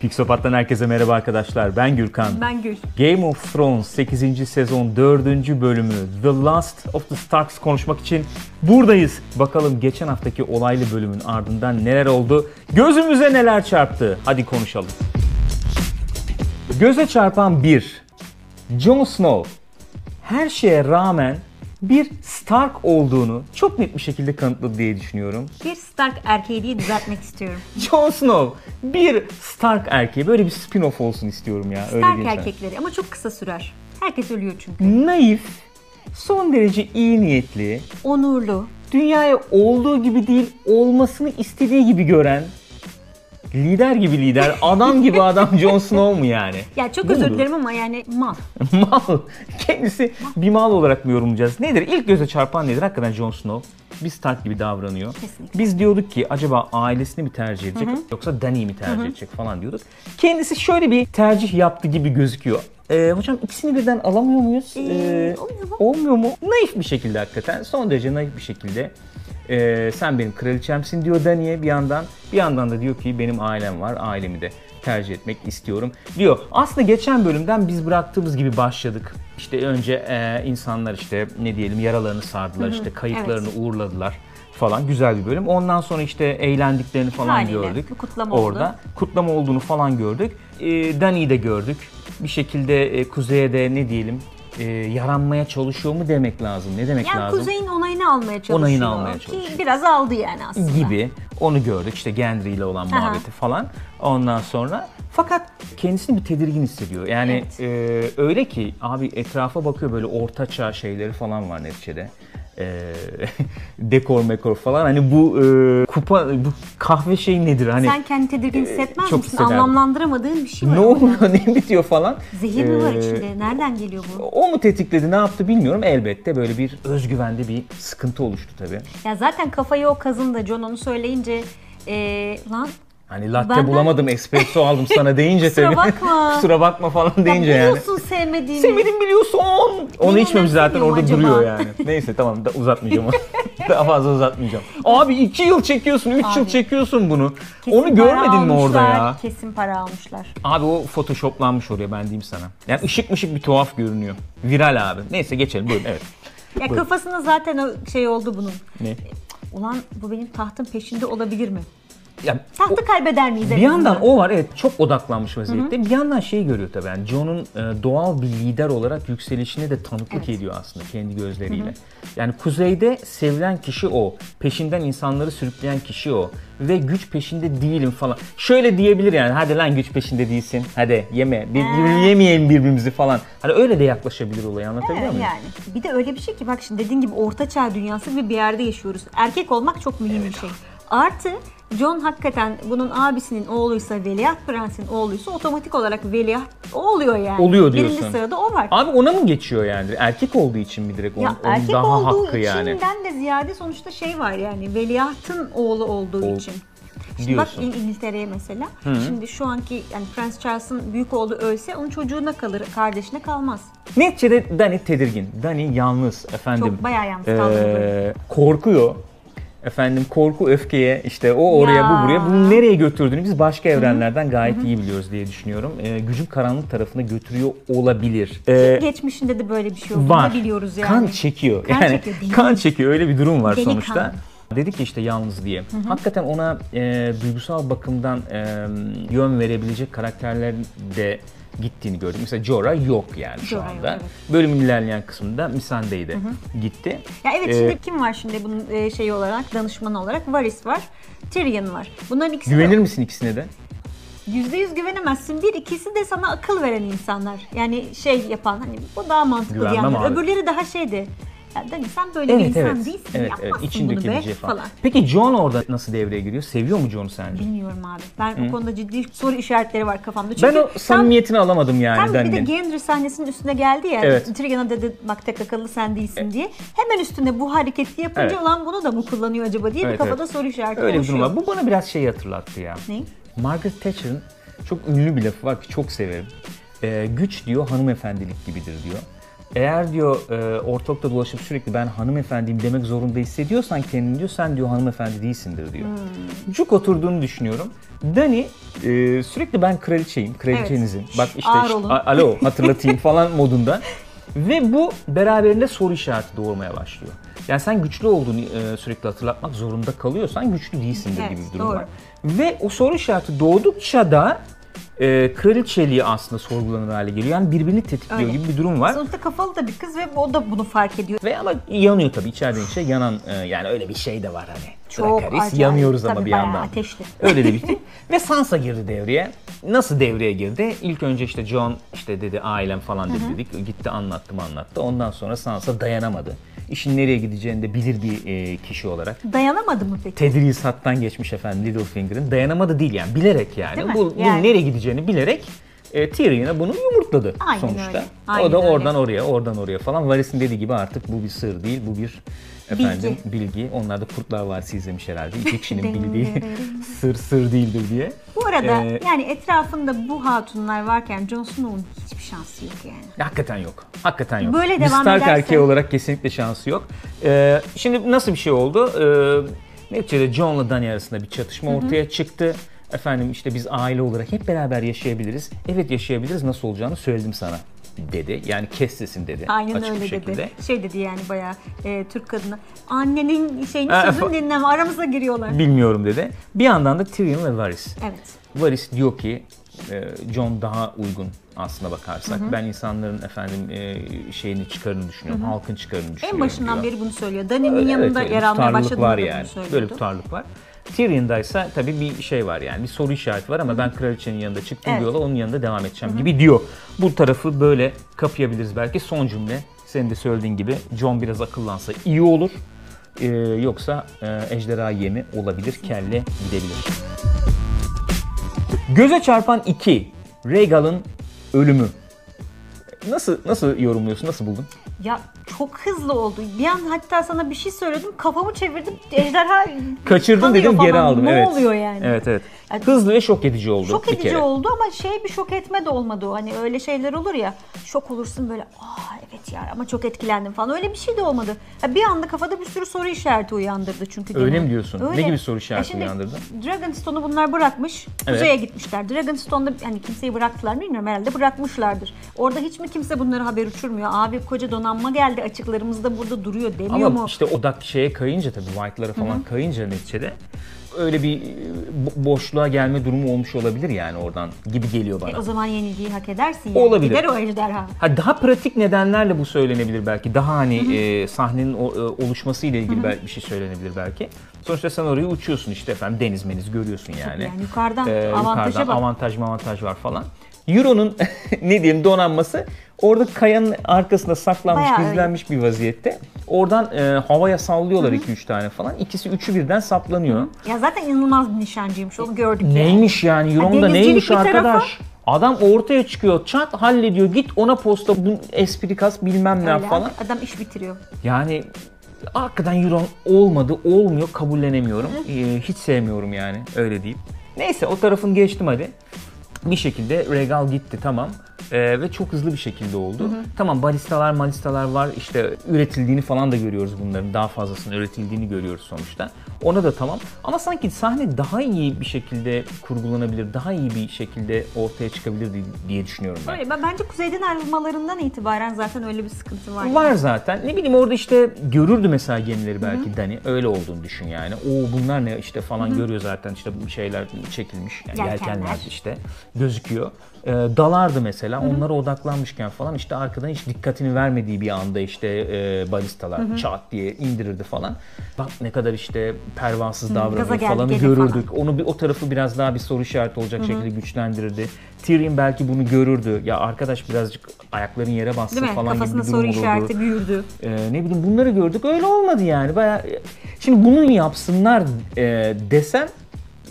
Pixopat'tan herkese merhaba arkadaşlar. Ben Gürkan. Ben Gül. Game of Thrones 8. sezon 4. bölümü The Last of the Starks konuşmak için buradayız. Bakalım geçen haftaki olaylı bölümün ardından neler oldu? Gözümüze neler çarptı? Hadi konuşalım. Göze çarpan bir. Jon Snow her şeye rağmen bir Stark olduğunu çok net bir şekilde kanıtladı diye düşünüyorum. Bir Stark erkeği diye düzeltmek istiyorum. Jon Snow bir Stark erkeği böyle bir spin-off olsun istiyorum ya. Öyle Stark sana. erkekleri ama çok kısa sürer. Herkes ölüyor çünkü. Naif, son derece iyi niyetli, Onurlu. dünyaya olduğu gibi değil olmasını istediği gibi gören lider gibi lider, adam gibi adam Jon Snow mu yani? Ya çok özür mudur? dilerim ama yani mal. mal. Kendisi bir mal olarak mı yorumlayacağız? Nedir? İlk göze çarpan nedir? Hakikaten Jon Snow bir Stark gibi davranıyor. Kesinlikle. Biz diyorduk ki acaba ailesini mi tercih edecek yoksa Dany'yi mi tercih edecek falan diyorduk. Kendisi şöyle bir tercih yaptı gibi gözüküyor. Ee, hocam ikisini birden alamıyor muyuz? Ee, Ee, olmuyor mu? olmuyor mu? Naif bir şekilde hakikaten. Son derece naif bir şekilde. Ee, sen benim kraliçemsin diyor Dany'e bir yandan. Bir yandan da diyor ki benim ailem var. Ailemi de tercih etmek istiyorum diyor. Aslında geçen bölümden biz bıraktığımız gibi başladık. İşte önce e, insanlar işte ne diyelim yaralarını sardılar, işte kayıplarını uğurladılar falan güzel bir bölüm. Ondan sonra işte eğlendiklerini falan Haliyle. gördük. Kutlama orada. oldu. Kutlama olduğunu falan gördük. E, Dany'yi de gördük. Bir şekilde e, kuzeye de ne diyelim e, yaranmaya çalışıyor mu demek lazım. Ne demek Yani lazım? Kuzey'in onayını almaya çalışıyor. Onayını almaya çalışıyor. Ki biraz aldı yani aslında. gibi onu gördük işte Gendry ile olan Aha. muhabbeti falan ondan sonra fakat kendisini bir tedirgin hissediyor yani e, öyle ki abi etrafa bakıyor böyle ortaçağ şeyleri falan var neticede e, dekor mekor falan hani bu e, kupa bu kahve şey nedir hani Sen kendi tedirgin hissetmez çok misin? hissederdim. Anlamlandıramadığın bir şey var. ne orada. oluyor ne bitiyor falan Zehir mi var E, içinde? Nereden geliyor bu? o mu tetikledi ne yaptı bilmiyorum elbette böyle bir özgüvende bir sıkıntı oluştu tabii. Ya zaten kafayı o kazındı. John onu söyleyince ee, lan Hani latte Benden- bulamadım espresso aldım sana deyince Kusura tabii. bakma. Kusura bakma falan deyince ya yani. biliyorsun sevmediğini. Sevmedim biliyorsun. Onu Beni içmemiş zaten orada acaba? duruyor yani. Neyse tamam da uzatmayacağım. Daha fazla uzatmayacağım. Abi iki yıl çekiyorsun, üç yıl Abi. çekiyorsun bunu. Kesin Onu görmedin mi orada almışlar, ya? Kesin para almışlar. Abi o photoshoplanmış oraya ben diyeyim sana. Yani ışık mışık bir tuhaf görünüyor. Viral abi. Neyse geçelim buyurun evet. Ya Buyurun. kafasında zaten şey oldu bunun. Ne? Ulan bu benim tahtın peşinde olabilir mi? Ya Tahtı kaybeder miyiz Bir yandan o var evet çok odaklanmış vaziyette. Bir yandan şeyi görüyor tabii yani John'un e, doğal bir lider olarak yükselişine de tanıklık Evet. ediyor aslında kendi gözleriyle. Yani kuzeyde sevilen kişi o. Peşinden insanları sürükleyen kişi o. Ve güç peşinde değilim falan. Şöyle diyebilir yani hadi lan güç peşinde değilsin. Hadi yeme. Bir, bir- yemeyelim birbirimizi falan. Hani öyle de yaklaşabilir olaya anlatabiliyor Evet, muyum? yani. Bir de öyle bir şey ki bak şimdi dediğin gibi orta çağ dünyası ve bir yerde yaşıyoruz. Erkek olmak çok mühim bir şey. Artı John hakikaten bunun abisinin oğluysa Veliaht Prens'in oğluysa otomatik olarak Veliaht o oluyor yani. Oluyor diyorsun. Birinci sırada o var. Abi ona mı geçiyor yani? Erkek olduğu için mi direkt? Onun, ya onun erkek daha olduğu hakkı yani. içinden de ziyade sonuçta şey var yani veliahtın oğlu olduğu Ol- için. Şimdi bak Diyorsun. İng- İngiltere'ye mesela. Şimdi şu anki yani Prens Charles'ın büyük oğlu ölse onun çocuğuna kalır, kardeşine kalmaz. Neticede Dani tedirgin. Dani yalnız efendim. Çok bayağı yalnız kaldı bu Ee, korkuyor. Efendim korku öfkeye işte o oraya Ya. bu buraya bunu nereye götürdüğünü biz başka evrenlerden gayet iyi biliyoruz diye düşünüyorum. Ee, gücün karanlık tarafına götürüyor olabilir. Ee, Geçmişinde de böyle bir şey olduğunu var. biliyoruz yani. Kan çekiyor. Kan yani çekiyor, kan çekiyor öyle bir durum var Deli sonuçta. kan. Dedik işte yalnız diye. Hakikaten ona e, duygusal bakımdan e, yön verebilecek karakterler de gittiğini gördük. Mesela Jorah yok yani şu Jorah yok, anda. evet. Bölümün ilerleyen kısmında Missandei de gitti. Ya evet Ee, şimdi kim var şimdi bunun e, şeyi olarak, danışmanı olarak? Varys var, Tyrion var. Bunların ikisi Güvenir misin ikisine de? Yüzde yüz güvenemezsin. Bir ikisi de sana akıl veren insanlar. Yani şey yapan hani bu daha mantıklı Güvenmem diyenler. abi. Öbürleri daha şeydi. Ya Dani sen böyle bir Evet insan evet. değilsin. Evet, evet. İçin bunu be falan. falan. Peki Jon orada nasıl devreye giriyor? Seviyor mu Jon'u sence? Bilmiyorum abi. Ben o konuda ciddi soru işaretleri var kafamda. Ben Çünkü o samimiyetini alamadım tam, yani tam bir de. Gendry sahnesinin üstüne geldi ya. Evet. Tyrion'a dedi bak tek akıllı sen değilsin diye. Hemen üstüne bu hareketi yapınca Evet. olan bunu da mı kullanıyor acaba diye Evet, bir kafada evet. soru işareti Öyle bir durum oluşuyor. var. Bu bana biraz şey hatırlattı ya. Ne? Margaret Thatcher'ın çok ünlü bir lafı var ki çok severim. Ee, güç diyor hanımefendilik gibidir diyor. Eğer diyor e, ortalıkta dolaşıp sürekli ben hanımefendiyim demek zorunda hissediyorsan kendini diyor sen diyor hanımefendi değilsindir diyor. Hmm. Cuk oturduğunu düşünüyorum. Dani e, sürekli ben kraliçeyim, kraliçenizim. Evet. Bak işte Ağır olun. alo hatırlatayım falan modunda. Ve bu beraberinde soru işareti doğurmaya başlıyor. Yani sen güçlü olduğunu e, sürekli hatırlatmak zorunda kalıyorsan güçlü değilsindir Evet, gibi bir durum doğru. var. Ve o soru işareti doğdukça da e, kraliçeliği aslında sorgulanır hale geliyor. Yani birbirini tetikliyor Öyle. gibi bir durum var. Sonuçta kafalı da bir kız ve o da bunu fark ediyor. Ve ama yanıyor tabii içeriden içe yanan e, yani öyle bir şey de var hani. Çok Dracarys, acayip. yanıyoruz ama Tabii bir yandan. ateşli. Öyle de şey. Ve Sansa girdi devreye. Nasıl devreye girdi? İlk önce işte John işte dedi ailem falan dedi dedik. Gitti anlattım anlattı. Ondan sonra Sansa dayanamadı. İşin nereye gideceğini de bilir bir e, kişi olarak. Dayanamadı mı peki? Tedrisattan geçmiş efendim Littlefinger'ın. Dayanamadı değil yani bilerek yani. Değil mi? Bu, bunun Yani. nereye gideceğini bilerek e, Tyrion'a bunu yumurtladı Aynen sonuçta. öyle. o Aynen da öyle. oradan oraya, oradan oraya falan. Varys'in dediği gibi artık bu bir sır değil, bu bir efendim bilgi. Onlar da Kurtlar Vadisi izlemiş herhalde. İki kişinin bildiği sır sır değildir diye. Bu arada Ee, yani etrafında bu hatunlar varken Jon Snow'un hiçbir şansı yok yani. Hakikaten yok. Hakikaten yok. Böyle devam Stark ederse- erkeği olarak kesinlikle şansı yok. Ee, şimdi nasıl bir şey oldu? Ee, neticede John'la Dany arasında bir çatışma ortaya çıktı. Efendim işte biz aile olarak hep beraber yaşayabiliriz. Evet yaşayabiliriz. Nasıl olacağını söyledim sana dedi. Yani kes sesini dedi. Aynen açık bir öyle şekilde. dedi. Şey dedi yani bayağı e, Türk kadını. Annenin şeyini sözünü dinleme aramıza giriyorlar. Bilmiyorum dedi. Bir yandan da Tyrion ve Varys. Evet. Varys diyor ki e, John daha uygun aslına bakarsak. Ben insanların efendim e, şeyini çıkarını düşünüyorum. Halkın çıkarını düşünüyorum En başından diyor. beri bunu söylüyor. Dani'nin yanında evet, yer almaya başladığında var yani. bunu söylüyordu. Böyle bir tutarlılık var. Tyrion'da ise tabii bir şey var yani bir soru işareti var ama ben kraliçenin yanında çıktım Evet. diyorlar onun yanında devam edeceğim gibi diyor. Bu tarafı böyle kapayabiliriz belki. Son cümle senin de söylediğin gibi John biraz akıllansa iyi olur. Ee, yoksa e, ejderha yemi olabilir, kelle gidebilir. Göze çarpan 2. Rhaegal'ın ölümü. Nasıl nasıl yorumluyorsun? Nasıl buldun? Ya çok hızlı oldu. Bir an hatta sana bir şey söyledim kafamı çevirdim ejderha Kaçırdım kanıyor dedim geri aldım. Ne evet. oluyor yani? Evet evet. Hızlı ve şok edici oldu. Şok bir edici kere. oldu ama şey bir şok etme de olmadı o. Hani öyle şeyler olur ya. Şok olursun böyle aa evet ya ama çok etkilendim falan. Öyle bir şey de olmadı. Ya bir anda kafada bir sürü soru işareti uyandırdı çünkü. Öyle gene. mi diyorsun? Ne gibi soru işareti Ya şimdi uyandırdı? Dragonstone'u bunlar bırakmış. Evet. Kuzeye gitmişler. Dragonstone'da hani kimseyi bıraktılar mı bilmiyorum herhalde bırakmışlardır. Orada hiç mi kimse bunları haber uçurmuyor? Abi koca donanma geldi açıklarımızda burada duruyor demiyor Ama mu? işte odak şeye kayınca tabii White'lara falan kayınca neticede öyle bir e, bo- boşluğa gelme durumu olmuş olabilir yani oradan gibi geliyor bana. E, o zaman yenilgiyi hak edersin yani. Olabilir. Gider o ejderha. Ha daha pratik nedenlerle bu söylenebilir belki. Daha hani e, sahnenin o, e, oluşması ile ilgili belki bir şey söylenebilir belki. Sonuçta sen oraya uçuyorsun işte efendim deniz meniz görüyorsun yani. Yani yukarıdan Ee, avantaja yukarıdan bak. avantaj avantaj var falan. Euro'nun ne diyeyim donanması orada kayanın arkasında saklanmış, Bayağı öyle. gizlenmiş bir vaziyette. Oradan e, havaya sallıyorlar 2-3 tane falan. İkisi üçü birden saplanıyor. Ya zaten inanılmaz bir nişancıymış onu gördük yani. Neymiş yani? Euro'nun da neymiş bir tarafa- arkadaş? Adam ortaya çıkıyor, çat hallediyor. Git ona posta, bu espri kas bilmem ne Öyle. falan. Adam iş bitiriyor. Yani hakikaten Euro olmadı, olmuyor, kabullenemiyorum. Ee, hiç sevmiyorum yani öyle deyip. Neyse o tarafını geçtim hadi. Bir şekilde Regal gitti tamam. Ee, ve çok hızlı bir şekilde oldu. Tamam balistalar malistalar var işte üretildiğini falan da görüyoruz bunların. Daha fazlasının üretildiğini görüyoruz sonuçta. Ona da tamam. Ama sanki sahne daha iyi bir şekilde kurgulanabilir, daha iyi bir şekilde ortaya çıkabilir diye düşünüyorum ben. Öyle. Ben bence kuzeyden ayrılmalarından itibaren zaten öyle bir sıkıntı var. Var zaten. Ne bileyim orada işte görürdü mesela gemileri belki Dani. Öyle olduğunu düşün yani. O bunlar ne işte falan görüyor zaten işte bir şeyler çekilmiş. Yani Yelkenler. yelkenler işte gözüküyor. Ee, dalardı mesela. Onlara odaklanmışken falan işte arkadan hiç dikkatini vermediği bir anda işte e, balistalar çat diye indirirdi falan. Bak ne kadar işte pervasız davranıyor falan görürdük. Onu bir o tarafı biraz daha bir soru işareti olacak şekilde güçlendirirdi. Tyrion belki bunu görürdü. Ya arkadaş birazcık ayakların yere bassın Değil mi? falan gibi Kafasında bir durum soru işareti büyürdü. Ee, ne bileyim bunları gördük öyle olmadı yani. Bayağı şimdi bunu yapsınlar e, desem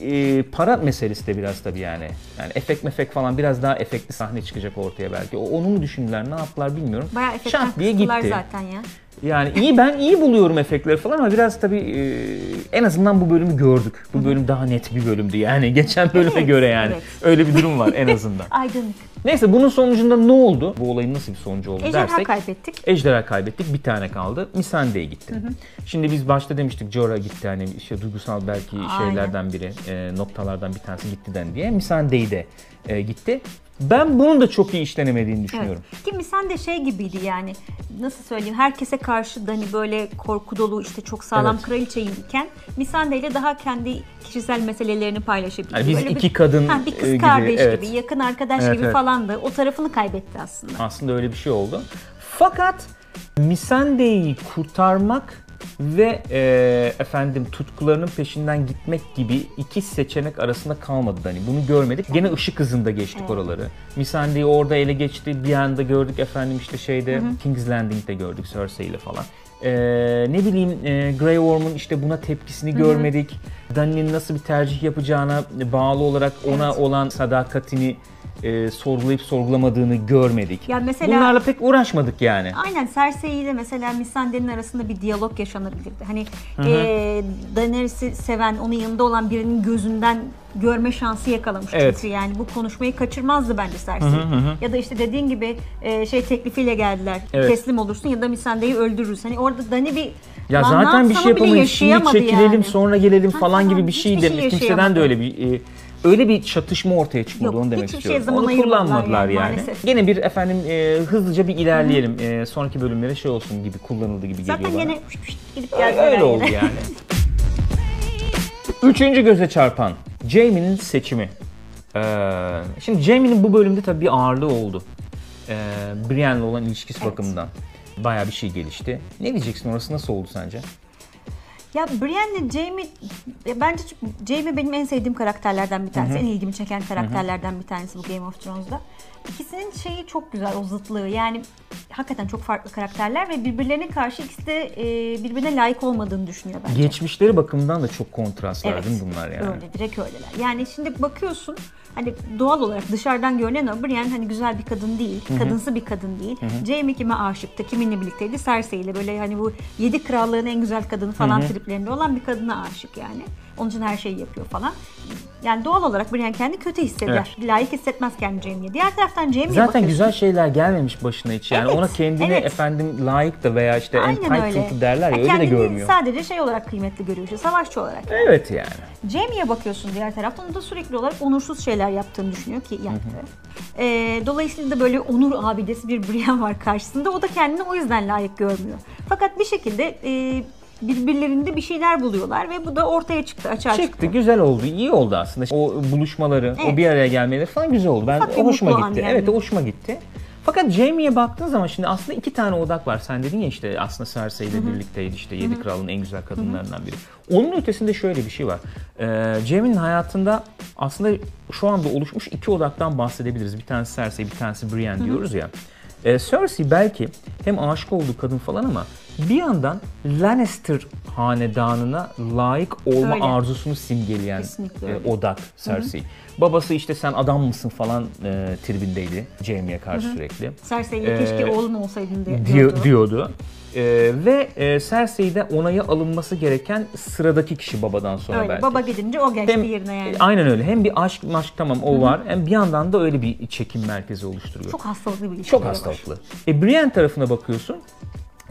e, para meselesi de biraz tabii yani. Yani efekt mefek falan biraz daha efektli sahne çıkacak ortaya belki. O, onu mu düşündüler ne yaptılar bilmiyorum. Bayağı efektten diye gitti. zaten ya. Yani iyi ben iyi buluyorum efektleri falan ama biraz tabii e, en azından bu bölümü gördük. Bu bölüm daha net bir bölümdü yani geçen bölüme Evet, göre yani. evet. Öyle bir durum var en azından. Aydınlık. Neyse bunun sonucunda ne oldu? Bu olayın nasıl bir sonucu oldu Ejderha dersek. kaybettik. Ejderha kaybettik. Bir tane kaldı. Missandei gitti. Şimdi biz başta demiştik Jorah gitti hani işte duygusal belki Aynen. şeylerden biri, e, noktalardan bir tanesi gittiden diye. Missandei de e, gitti. Ben bunun da çok iyi işlenemediğini düşünüyorum. Evet. Ki Misan de şey gibiydi yani nasıl söyleyeyim herkese karşı da hani böyle korku dolu işte çok sağlam Evet. kraliçeyken Misande ile daha kendi kişisel meselelerini paylaşabiliyor. Yani biz Böyle iki kadın, ha, bir kız e, gibi, kardeş evet. gibi yakın arkadaş Evet, gibi evet. falandı. O tarafını kaybetti aslında. Aslında öyle bir şey oldu. Fakat Missandei'yi kurtarmak ve e, efendim tutkularının peşinden gitmek gibi iki seçenek arasında kalmadı Dani. Bunu görmedik. Gene ışık hızında geçtik oraları. Missandei orada ele geçti. Bir anda gördük efendim işte şeyde King's Landing'de gördük Cersei ile falan. E, ne bileyim e, Grey Worm'un işte buna tepkisini görmedik. Dani'nin nasıl bir tercih yapacağına bağlı olarak ona Evet. olan sadakatini e, sorgulayıp sorgulamadığını görmedik. Ya mesela- Bunlarla pek uğraşmadık yani. Aynen Cersei ile mesela Missandei'nin arasında bir diyalog yaşanabilirdi. Hani e, Daenerys'i seven, onun yanında olan birinin gözünden görme şansı yakalamış Evet. çünkü yani bu konuşmayı kaçırmazdı bence Cersei. Ya da işte dediğin gibi e, şey teklifiyle geldiler. Evet. Teslim olursun ya da Missandei'yi öldürürüz. Hani orada Dani bir Ya "Lan zaten bir şey yapamayız. Şimdi çekilelim yani. sonra gelelim Ha, falan ha, gibi bir şey şey demiş. Kimseden de öyle bir e, öyle bir çatışma ortaya çıkmadı Yok, onu demek hiçbir istiyorum. şeye zaman Onu ayırmadılar kullanmadılar yani, yani. maalesef. Gene bir efendim e, hızlıca bir ilerleyelim. E, sonraki bölümlere şey olsun gibi kullanıldı gibi Zaten geliyor bana. gene püşt püşt gidip Öyle geldiler oldu yine. yani. Üçüncü göze çarpan Jaime'nin seçimi. Ee, şimdi Jaime'nin bu bölümde tabii bir ağırlığı oldu. Ee, Brienne'le olan ilişkisi Evet. bakımından. Bayağı bir şey gelişti. Ne diyeceksin orası nasıl oldu sence? Ya Brienne'le Jaime ya bence Jaime benim en sevdiğim karakterlerden bir tanesi. En ilgimi çeken karakterlerden bir tanesi bu Game of Thrones'da. İkisinin şeyi çok güzel o zıtlığı. Yani hakikaten çok farklı karakterler ve birbirlerine karşı ikisi de e, birbirine layık olmadığını düşünüyor bence. Geçmişleri bakımından da çok kontrast var Evet. değil mi bunlar yani? Öyle, direkt öyleler. Yani şimdi bakıyorsun hani doğal olarak dışarıdan görünen o Brienne hani güzel bir kadın değil, kadınsı bir kadın değil. Jaime kime aşıktı, kiminle birlikteydi? Cersei ile böyle hani bu yedi krallığın en güzel kadını falan triplerinde olan bir kadına aşık yani. Onun için her şeyi yapıyor falan. Yani doğal olarak Brienne kendi kötü hisseder. Layık hissetmez kendini Jaime'ye. Diğer taraftan Jaime'ye Zaten bakıyorsun. güzel şeyler gelmemiş başına hiç yani Evet, ona kendini evet. efendim layık da veya işte entitled derler ya Ha, öyle de görmüyor. sadece şey olarak kıymetli görüyor, işte savaşçı olarak. Evet yani. Jamie'ye bakıyorsun diğer taraftan o da sürekli olarak onursuz şeyler yaptığını düşünüyor ki yaptı. Ee, dolayısıyla da böyle onur abidesi bir Brienne var karşısında. O da kendini o yüzden layık görmüyor. Fakat bir şekilde e, birbirlerinde bir şeyler buluyorlar ve bu da ortaya çıktı, açığa çıktı. Çıktı güzel oldu iyi oldu aslında. O buluşmaları, o Evet. bir araya gelmeleri falan güzel oldu. Ben Ufak o hoşuma gitti. yani. Evet o hoşuma gitti. Fakat Jaime'ye baktığın zaman şimdi aslında iki tane odak var. Sen dedin ya işte aslında Cersei ile birlikteydi işte Yedi Kral'ın en güzel kadınlarından biri. Onun ötesinde şöyle bir şey var. Ee, Jaime'nin hayatında aslında şu anda oluşmuş iki odaktan bahsedebiliriz. Bir tanesi Cersei, bir tanesi Brienne diyoruz ya. Ee, Cersei belki hem aşık olduğu kadın falan ama bir yandan Lannister hanedanına layık olma Öyle. arzusunu simgeleyen Kesinlikle e, odak Cersei. Babası işte sen adam mısın falan e, tribindeydi Jaime'ye karşı sürekli. Cersei'ye Ee, keşke oğlum olsaydın diye diyordu. diyordu. E, ve e, Cersei'de onayı alınması gereken sıradaki kişi babadan sonra Öyle. belki. Baba gidince o geçti Hem- yerine yani. e, Aynen öyle. Hem bir aşk maşk tamam o var. Hem bir yandan da öyle bir çekim merkezi oluşturuyor. Çok hastalıklı bir ilişki. Çok hastalıklı. E Brienne tarafına bakıyorsun.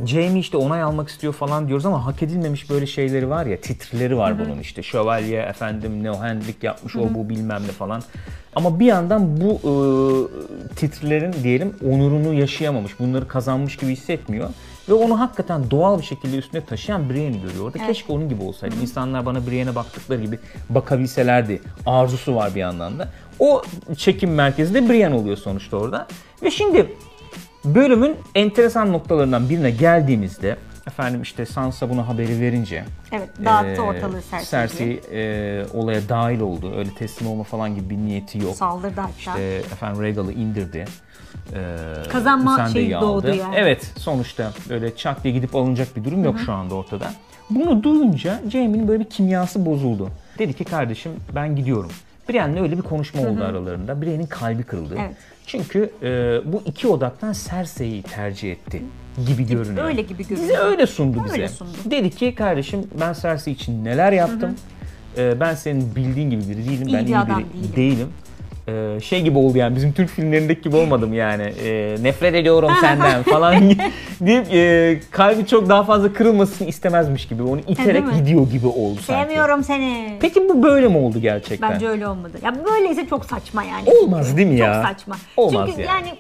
Jamie işte onay almak istiyor falan diyoruz ama hak edilmemiş böyle şeyleri var ya titrileri var bunun işte şövalye efendim no handlik yapmış o bu bilmem ne falan. Ama bir yandan bu e, titrilerin diyelim onurunu yaşayamamış bunları kazanmış gibi hissetmiyor. Ve onu hakikaten doğal bir şekilde üstüne taşıyan Brienne'i görüyor orada. Evet. Keşke onun gibi olsaydı. İnsanlar bana Brienne'e baktıkları gibi bakabilselerdi. Arzusu var bir yandan da. O çekim merkezi de Brienne oluyor sonuçta orada. Ve şimdi Bölümün enteresan noktalarından birine geldiğimizde efendim işte Sansa buna haberi verince Evet, dağıttı eee, ortalığı Cersei'ye. Cersei eee, olaya dahil oldu. Öyle teslim olma falan gibi bir niyeti yok. Saldırdı hatta. İşte efendim Rhaegal'ı indirdi. Eee, Kazanma şeyi doğdu aldı. yani. Evet sonuçta öyle çat diye gidip alınacak bir durum yok şu anda ortada. Bunu duyunca Jaime'nin böyle bir kimyası bozuldu. Dedi ki kardeşim ben gidiyorum. Brienne'le öyle bir konuşma oldu aralarında. Brienne'in kalbi kırıldı. Evet. Çünkü e, bu iki odaktan Cersei'yi tercih etti gibi görünüyor. Öyle gibi görünüyor. Bize öyle sundu bize. Öyle sundu. Dedi ki kardeşim ben Cersei için neler yaptım. E, ben senin bildiğin gibi biri değilim. İyi ben bir iyi biri değilim. değilim. e, şey gibi oldu yani bizim Türk filmlerindeki gibi olmadım yani E, nefret ediyorum senden falan deyip e, kalbi çok daha fazla kırılmasını istemezmiş gibi onu iterek mi? gidiyor gibi oldu sanki. Sevmiyorum seni. Peki bu böyle mi oldu gerçekten? Bence öyle olmadı. Ya böyleyse çok saçma yani. Olmaz değil mi çok ya? saçma. Olmaz Çünkü yani. yani.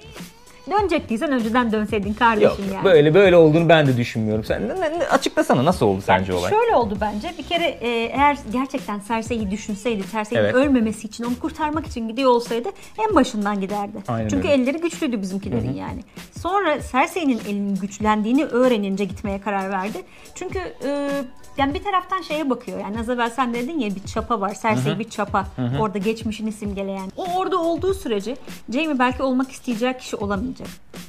Dönecektiysen önceden dönseydin Yok kardeşim yani. böyle böyle olduğunu ben de düşünmüyorum. Sen ne- açıklasana nasıl oldu sence olay? Şöyle oldu bence. Bir kere e, eğer gerçekten Cersei'yi düşünseydi, Cersei'nin Evet. ölmemesi için, onu kurtarmak için gidiyor olsaydı en başından giderdi. Aynen Çünkü öyle. elleri güçlüydü bizimkilerin yani. Sonra Cersei'nin elinin güçlendiğini öğrenince gitmeye karar verdi. Çünkü e, yani bir taraftan şeye bakıyor. Yani az evvel sen dedin ya bir çapa var. Cersei bir çapa. Orada geçmişini simgeleyen. O orada olduğu sürece Jaime belki olmak isteyecek kişi olamayacak.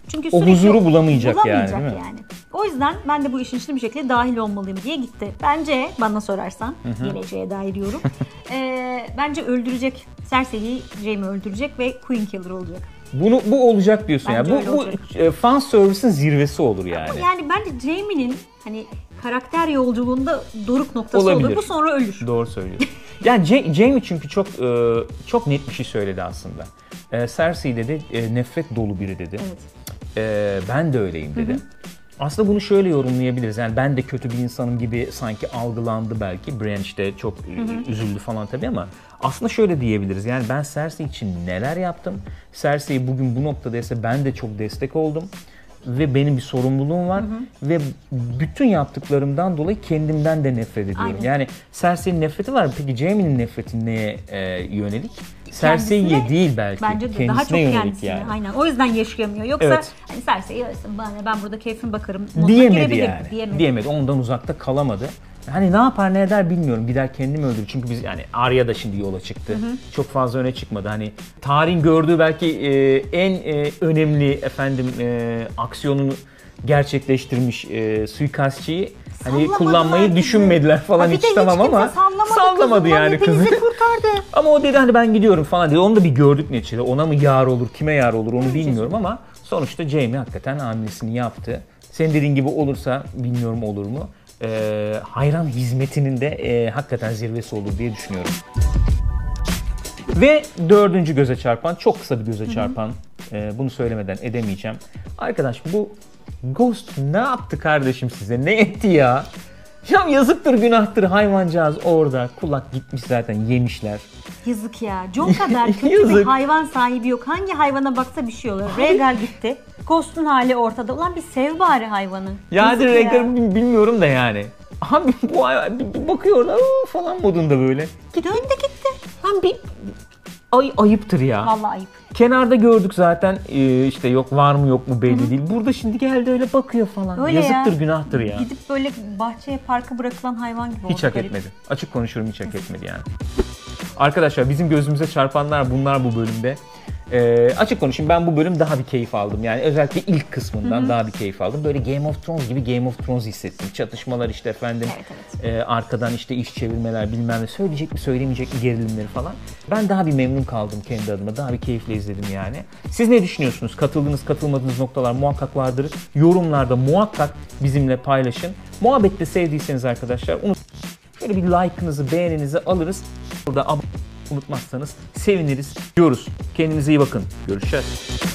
Çünkü O huzuru bulamayacak yani, bulamayacak değil mi? yani. O yüzden ben de bu işin içine bir şekilde dahil olmalıyım diye gitti. Bence bana sorarsan geleceğe dair yorum. eee, bence öldürecek. Cersei'yi Jaime öldürecek ve Queen Killer olacak. Bunu bu olacak diyorsun Bence ya. öyle Bu, bu olacak. e, fan service'in zirvesi olur yani. Yani bence Jaime'nin hani karakter yolculuğunda doruk noktası Olabilir. olur. Bu sonra ölür. Doğru söylüyorsun. yani Ja- Jaime çünkü çok e, çok net bir şey söyledi aslında. E, Cersei dedi e, nefret dolu biri dedi. Evet. Ben de öyleyim dedi. Aslında bunu şöyle yorumlayabiliriz. Yani ben de kötü bir insanım gibi sanki algılandı belki. Branch de çok üzüldü falan tabii ama aslında şöyle diyebiliriz. Yani ben Cersei için neler yaptım? Cersei bugün bu noktadaysa ben de çok destek oldum ve benim bir sorumluluğum var ve bütün yaptıklarımdan dolayı kendimden de nefret ediyorum. Aynen. Yani Cersei'nin nefreti var. Peki Jaime'nin nefreti neye e, yönelik? Cersei'ye değil belki. Bence de Kendisine daha çok yönelik kendisine. yani. Aynen. O yüzden yaşayamıyor. Yoksa Evet. hani Cersei ölsün bana ne, ben burada keyfim bakarım. Diyemedi yani. Diyemedi. Diyemedi. Ondan uzakta kalamadı. Hani ne yapar ne eder bilmiyorum. Gider kendimi öldürür. Çünkü biz yani Arya da şimdi yola çıktı. Çok fazla öne çıkmadı. Hani tarihin gördüğü belki e, en e, önemli efendim e, aksiyonunu gerçekleştirmiş e, suikastçıyı hani Sallamadılar kullanmayı bizi. düşünmediler falan Ha bir hiç de hiç tamam kimse ama sallamadı sallamadı kızım. Lan yani kızı. Hepinizi kurtardı. Ama o dedi hani ben gidiyorum falan dedi. Onu da bir gördük neticede. Ona mı yar olur, kime yar olur onu bilmiyorum ama sonuçta Jamie hakikaten hamlesini yaptı. Senin dediğin gibi olursa bilmiyorum olur mu. Ee, hayran hizmetinin de e, hakikaten zirvesi olur diye düşünüyorum. Ve dördüncü göze çarpan, çok kısa bir göze çarpan, e, bunu söylemeden edemeyeceğim. Arkadaş bu Ghost ne yaptı kardeşim size? Ne etti ya? Ya yazıktır günahtır hayvancağız orada. Kulak gitmiş zaten yemişler. Yazık ya. John kadar kötü bir Yazık. hayvan sahibi yok. Hangi hayvana baksa bir şey olur. Rhaegar gitti. Ghost'un hali ortada. Ulan bir sev bari hayvanı. Yazık renkleri bil- bilmiyorum da yani. Abi bu hayvan bir- bir bakıyor orada "Oo" falan modunda böyle. Döndü gitti. Lan bir ay ayıptır ya. Vallahi ayıp. Kenarda gördük zaten e, işte yok var mı yok mu belli değil. Burada şimdi geldi öyle bakıyor falan. Öyle Yazıktır ya. günahtır ya. Gidip böyle bahçeye parka bırakılan hayvan gibi oldu. Hiç hak garip. etmedi. Açık konuşuyorum hiç hak etmedi yani. Arkadaşlar bizim gözümüze çarpanlar bunlar bu bölümde. Ee, açık konuşayım ben bu bölüm daha bir keyif aldım. Yani özellikle ilk kısmından daha bir keyif aldım. Böyle Game of Thrones gibi Game of Thrones hissettim. Çatışmalar işte efendim. Evet, evet. e, arkadan işte iş çevirmeler bilmem ne söyleyecek mi söyleyemeyecek mi gerilimleri falan. Ben daha bir memnun kaldım kendi adıma. Daha bir keyifle izledim yani. Siz ne düşünüyorsunuz? Katıldığınız katılmadığınız noktalar muhakkak vardır. Yorumlarda muhakkak bizimle paylaşın. Muhabbette sevdiyseniz arkadaşlar unut Şöyle bir like'ınızı, beğeninizi alırız. Burada abone unutmazsanız seviniriz diyoruz. Kendinize iyi bakın. Görüşürüz.